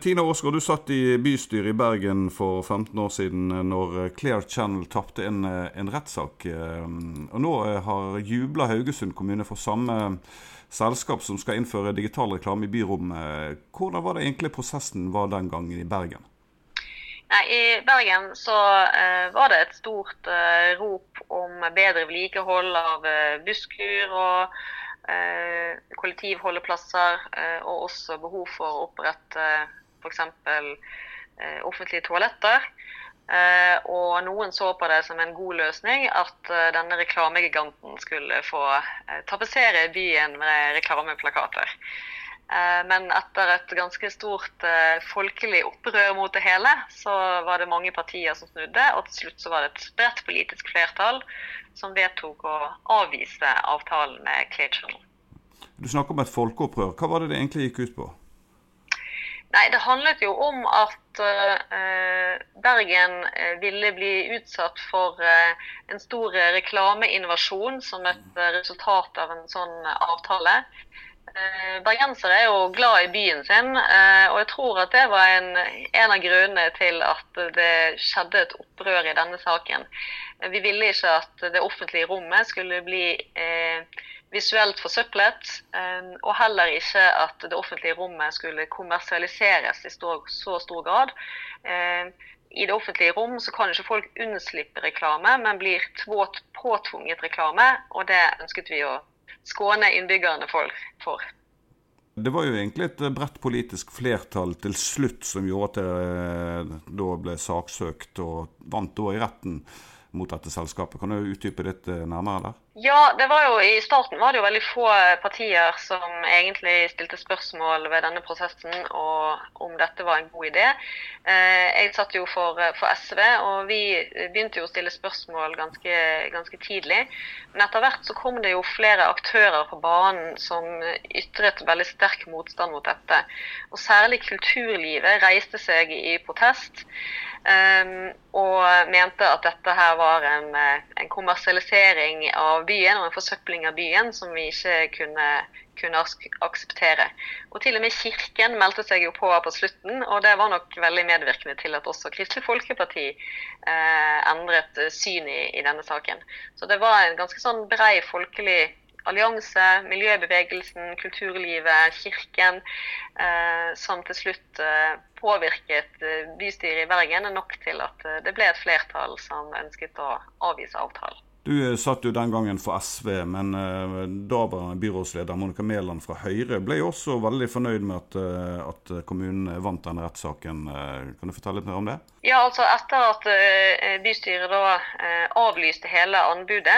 Tina Aasgaard, du satt i bystyret i Bergen for 15 år siden når Clear Channel tapte en, en rettssak. Og nå har jubla Haugesund kommune for samme selskap som skal innføre digital reklame i byrommet. Hvordan var det egentlig prosessen var den gangen i Bergen? Nei, I Bergen så uh, var det et stort uh, rop om bedre vedlikehold av uh, busskur og kollektivholdeplasser, og også behov for å opprette f.eks. Eh, offentlige toaletter. Eh, og noen så på det som en god løsning at eh, denne reklamegiganten skulle få eh, tapetsere byen med reklameplakater. Eh, men etter et ganske stort eh, folkelig opprør mot det hele, så var det mange partier som snudde, og til slutt så var det et bredt politisk flertall som vedtok å avvise avtalen med Clay Channel. Du snakker om et folkeopprør. Hva var det det egentlig gikk ut på? Nei, det handlet jo om at uh, Bergen eh, ville bli utsatt for uh, en stor reklameinnovasjon som et resultat av en sånn avtale. Uh, bergensere er jo glad i byen sin, og jeg tror at det var en, en, av grunnene til at det skjedde et opprør i denne saken. Vi ville ikke at det offentlige rommet skulle bli visuelt forsøplet, eh, og heller ikke at det offentlige rommet skulle kommersialiseres i så stor grad. Eh, I det offentlige rom så kan ikke folk unnslippe reklame, men blir påtvunget reklame, og det ønsket vi å skåne innbyggerne for. Det var jo egentlig et bredt politisk flertall til slutt som gjorde at det eh, da ble saksøkt og vant da i retten mot dette selskapet. Kan du utdype litt eh, nærmere der? Ja, det var jo, I starten var det jo veldig få partier som egentlig stilte spørsmål ved denne prosessen og om dette var en god idé. Eh, jeg satt jo for, for SV, og vi begynte jo å stille spørsmål ganske, ganske, tidlig. Men etter hvert så kom det jo flere aktører på banen som ytret veldig sterk motstand mot dette. Og særlig kulturlivet reiste seg i protest. Um, og mente at dette her var en, en, kommersialisering av byen og en forsøpling av byen som vi ikke kunne, kunne akseptere. Og til og med Kirken meldte seg jo på på slutten, og det var nok veldig medvirkende til at også Kristelig Folkeparti eh, endret syn i, i, denne saken. Så det var en ganske sånn brei folkelig allianse, miljøbevegelsen, kulturlivet, kirken, eh, som til slutt eh, påvirket eh, bystyret i Bergen nok til at det ble et flertall som ønsket å avvise avtalen. Du eh, satt jo den gangen for SV, men uh, daværende byrådsleder Monica Mæland fra Høyre ble jo også veldig fornøyd med at, uh, at kommunen vant den rettssaken. Uh, kan du fortelle litt mer om det? Ja, altså Etter at bystyret da avlyste hele anbudet,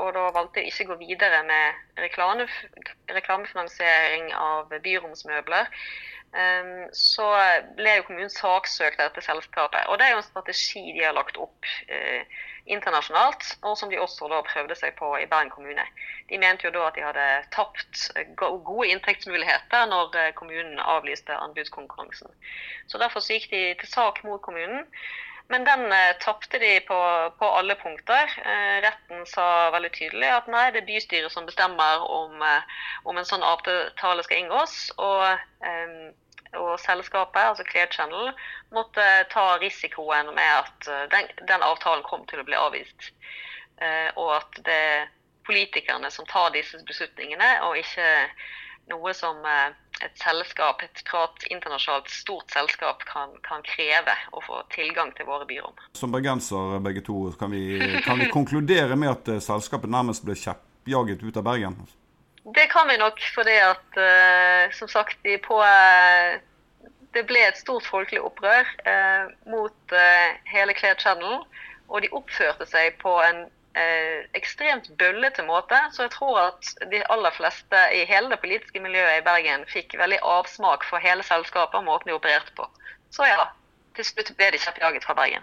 og da valgte ikke gå videre med reklame, reklamefinansiering av byromsmøbler, så ble jo kommunen saksøkt dette selskapet. Og det er jo en strategi de har lagt opp internasjonalt, og som de også da prøvde seg på i Bergen kommune. De mente jo da at de hadde tapt gode inntektsmuligheter når eh, kommunen avlyste anbudskonkurransen. Så Derfor så gikk de til sak mot kommunen. Men den eh, tapte de på, på, alle punkter. Eh, retten sa veldig tydelig at nei, det er bystyret som bestemmer om, eh, om en sånn avtale skal inngås. Og eh, og selskapet, altså Clear Channel, måtte ta risikoen med at eh, den, den avtalen kom til å bli avvist. Eh, og at det er politikerne som tar disse beslutningene, og ikke noe som eh, et selskap, et privat internasjonalt stort selskap kan, kan, kreve å få tilgang til våre byrom. Som bergenser begge to, kan vi, kan vi konkludere med at selskapet nærmest ble kjeppjaget ut av Bergen? Det kan vi nok, fordi at uh, som sagt på uh, Det ble et stort folkelig opprør uh, mot hele Clear Channel. Og de oppførte seg på en ekstremt bøllete måte. Så jeg tror at de aller fleste i hele det politiske miljøet i Bergen fikk veldig avsmak for hele selskapet og måten de opererte på. Så ja, til slutt ble de kjeppjaget fra Bergen.